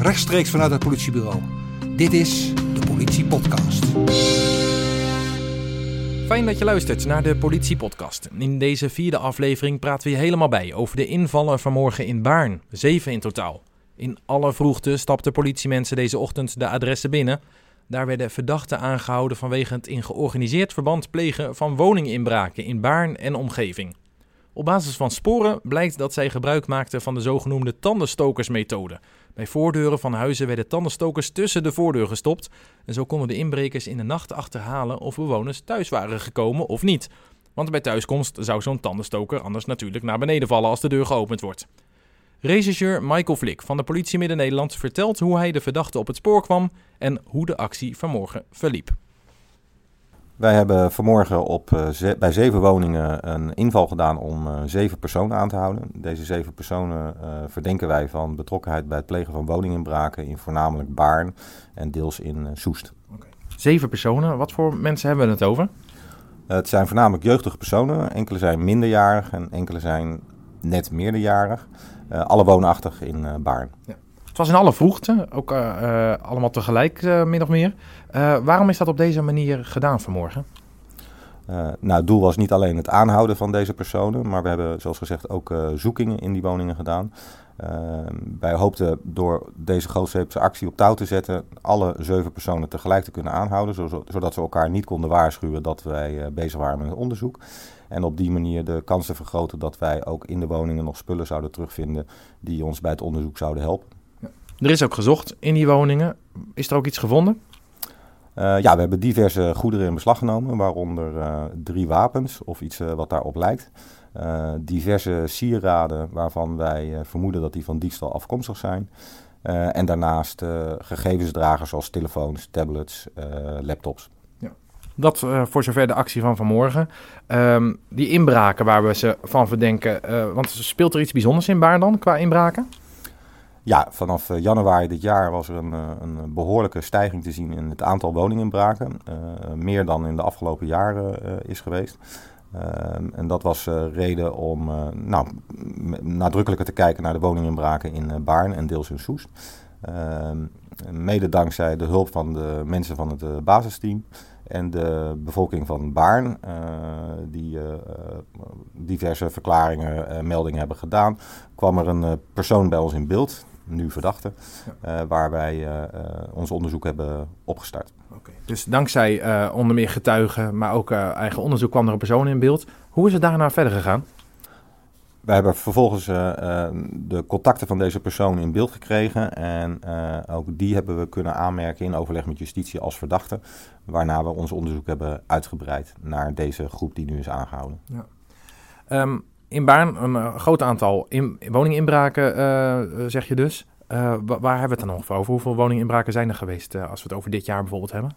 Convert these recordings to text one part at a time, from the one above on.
rechtstreeks vanuit het politiebureau. Dit is de Politie Podcast. Fijn dat je luistert naar de Politie Podcast. In deze vierde aflevering praten we je helemaal bij over de invallen vanmorgen in Baarn. Zeven in totaal. In alle vroegte stapten politiemensen deze ochtend de adressen binnen. Daar werden verdachten aangehouden vanwege het in georganiseerd verband plegen van woninginbraken in Baarn en omgeving. Op basis van sporen blijkt dat zij gebruik maakten van de zogenoemde tandenstokersmethode. Bij voordeuren van huizen werden tandenstokers tussen de voordeur gestopt. En zo konden de inbrekers in de nacht achterhalen of bewoners thuis waren gekomen of niet. Want bij thuiskomst zou zo'n tandenstoker anders natuurlijk naar beneden vallen als de deur geopend wordt. Regisseur Michael Flik van de politie Midden-Nederland vertelt hoe hij de verdachte op het spoor kwam en hoe de actie vanmorgen verliep. Wij hebben vanmorgen op, uh, bij zeven woningen een inval gedaan om uh, zeven personen aan te houden. Deze zeven personen uh, verdenken wij van betrokkenheid bij het plegen van woninginbraken in voornamelijk Baarn en deels in Soest. Okay. Zeven personen, wat voor mensen hebben we het over? het zijn voornamelijk jeugdige personen. Enkele zijn minderjarig en enkele zijn net meerderjarig. alle woonachtig in Baarn. Ja. Het was in alle vroegte, ook uh, allemaal tegelijk uh, min of meer. Uh, waarom is dat op deze manier gedaan vanmorgen? nou, het doel was niet alleen het aanhouden van deze personen, maar we hebben zoals gezegd ook zoekingen in die woningen gedaan. wij hoopten door deze grootscheepse actie op touw te zetten, alle zeven personen tegelijk te kunnen aanhouden, zodat ze elkaar niet konden waarschuwen dat wij bezig waren met het onderzoek. En op die manier de kans te vergroten dat wij ook in de woningen nog spullen zouden terugvinden die ons bij het onderzoek zouden helpen. Er is ook gezocht in die woningen. Is er ook iets gevonden? Uh, ja, we hebben diverse goederen in beslag genomen, waaronder uh, drie wapens of iets uh, wat daarop lijkt. diverse sieraden waarvan wij vermoeden dat die van diefstal afkomstig zijn. en daarnaast gegevensdragers zoals telefoons, tablets, laptops. Ja. Dat voor zover de actie van vanmorgen. Um, die inbraken waar we ze van verdenken, want speelt er iets bijzonders in Baar dan qua inbraken? Ja, vanaf januari dit jaar was er een, een, behoorlijke stijging te zien in het aantal woninginbraken. Uh, meer dan in de afgelopen jaren is geweest. Uh, en dat was reden om nou, nadrukkelijker te kijken naar de woninginbraken in Baarn en deels in Soest. mede dankzij de hulp van de mensen van het basisteam en de bevolking van Baarn, die diverse verklaringen, meldingen hebben gedaan, kwam er een persoon bij ons in beeld nu verdachte, ja. uh, waar wij uh, ons onderzoek hebben opgestart. Okay. Dus dankzij onder meer getuigen, maar ook eigen onderzoek kwam er een persoon in beeld. Hoe is het daarna verder gegaan? Wij hebben vervolgens de contacten van deze persoon in beeld gekregen en ook die hebben we kunnen aanmerken in overleg met justitie als verdachte, waarna we ons onderzoek hebben uitgebreid naar deze groep die nu is aangehouden. Ja. Um, in Baarn een uh, groot aantal in, woninginbraken, uh, zeg je dus. Uh, waar hebben we het dan nog over? Hoeveel woninginbraken zijn er geweest als we het over dit jaar bijvoorbeeld hebben?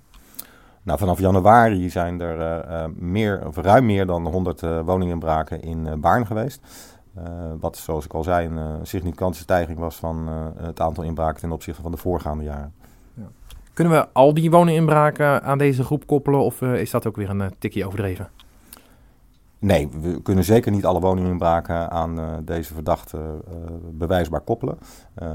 Nou, vanaf januari zijn er meer, of ruim meer dan 100 woninginbraken in Baarn geweest. wat, zoals ik al zei, een significante stijging was van het aantal inbraken ten opzichte van de voorgaande jaren. Ja. Kunnen we al die woninginbraken aan deze groep koppelen of is dat ook weer een tikje overdreven? Nee, we kunnen zeker niet alle woninginbraken aan uh, deze verdachte uh, bewijsbaar koppelen. Uh,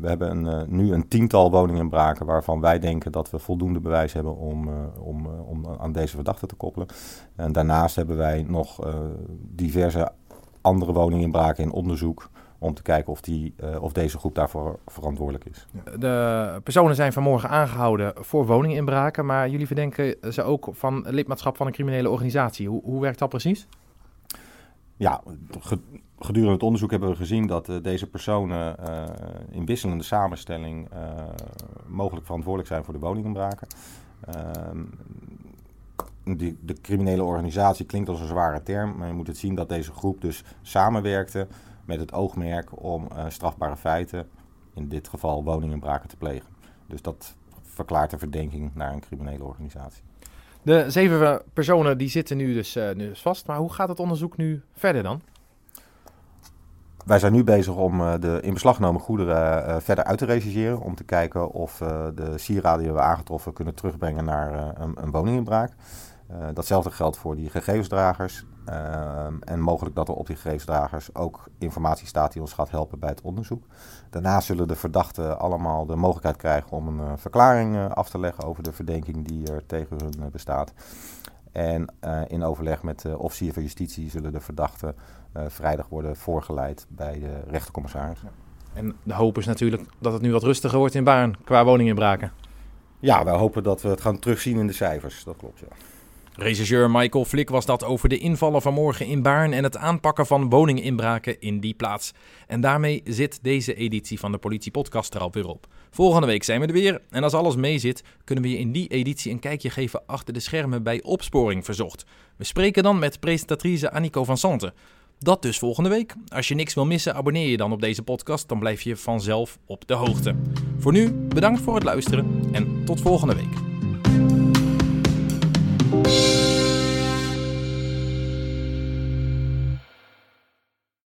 we hebben een, nu een tiental woninginbraken waarvan wij denken dat we voldoende bewijs hebben om, om, om aan deze verdachte te koppelen. En daarnaast hebben wij nog diverse andere woninginbraken in onderzoek om te kijken of, die, uh, of deze groep daarvoor verantwoordelijk is. De personen zijn vanmorgen aangehouden voor woninginbraken, maar jullie verdenken ze ook van lidmaatschap van een criminele organisatie. Hoe, hoe werkt dat precies? Ja, gedurende het onderzoek hebben we gezien dat uh, deze personen uh, in wisselende samenstelling mogelijk verantwoordelijk zijn voor de woninginbraken. Ehm, die, de criminele organisatie klinkt als een zware term, maar je moet het zien dat deze groep dus samenwerkte met het oogmerk om uh, strafbare feiten, in dit geval woninginbraken, te plegen. Dus dat verklaart de verdenking naar een criminele organisatie. De zeven personen die zitten nu dus, uh, nu dus vast, maar hoe gaat het onderzoek nu verder dan? Wij zijn nu bezig om uh, de in beslag genomen goederen verder uit te rechercheren. Om te kijken of de sieraden die we aangetroffen kunnen terugbrengen naar een, een, woninginbraak. Datzelfde geldt voor die gegevensdragers. Ehm, en mogelijk dat er op die gegevensdragers ook informatie staat die ons gaat helpen bij het onderzoek. Daarna zullen de verdachten allemaal de mogelijkheid krijgen om een verklaring af te leggen over de verdenking die er tegen hun bestaat. En in overleg met de officier van justitie zullen de verdachten vrijdag worden voorgeleid bij de rechtercommissaris. En de hoop is natuurlijk dat het nu wat rustiger wordt in Baarn qua woninginbraken. Ja, wij hopen dat we het gaan terugzien in de cijfers. Dat klopt, ja. Regisseur Michael Flik was dat over de invallen van morgen in Baarn en het aanpakken van woninginbraken in die plaats. En daarmee zit deze editie van de Politie Podcast er alweer op. Volgende week zijn we er weer en als alles mee zit, kunnen we je in die editie een kijkje geven achter de schermen bij Opsporing Verzocht. We spreken dan met presentatrice Annico van Santen. Dat dus volgende week. Als je niks wil missen, abonneer je dan op deze podcast. Dan blijf je vanzelf op de hoogte. Voor nu, bedankt voor het luisteren en tot volgende week.